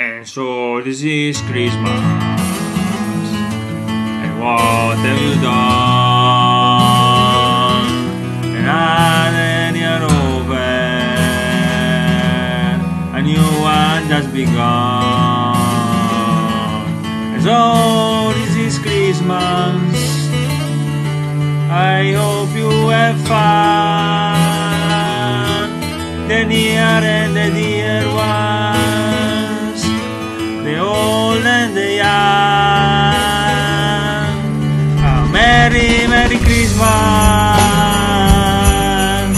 And so this is Christmas. And what have you done? And Another year over. A new one just begun. And so this is Christmas. I hope you have fun. The near and the dear merry, merry Christmas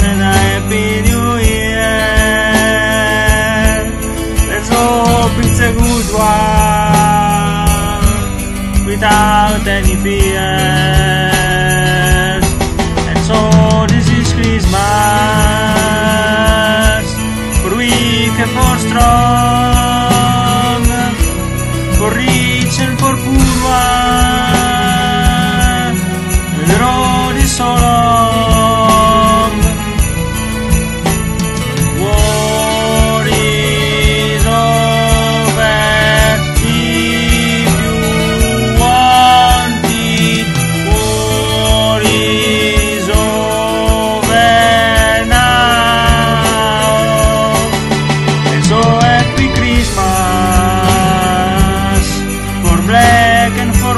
and a happy New Year. Let's hope it's a good one without any fears. And so this is Christmas for weak and for strong, for rich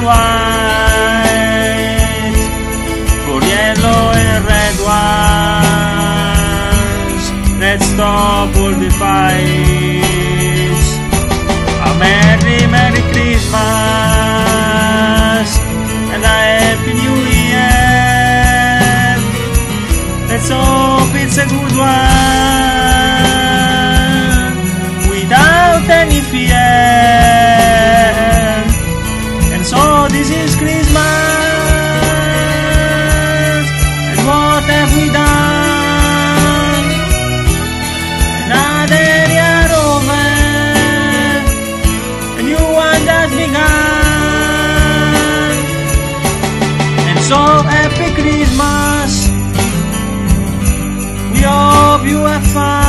and white, for yellow red ones. Let's stop all the. A merry, merry Christmas and a happy New Year. Let's hope it's a good one So happy Christmas. We hope you have fun.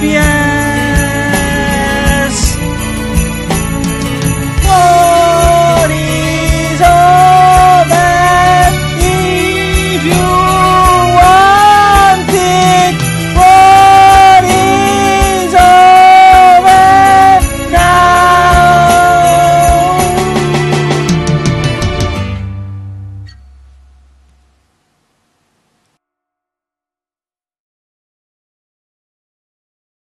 bien.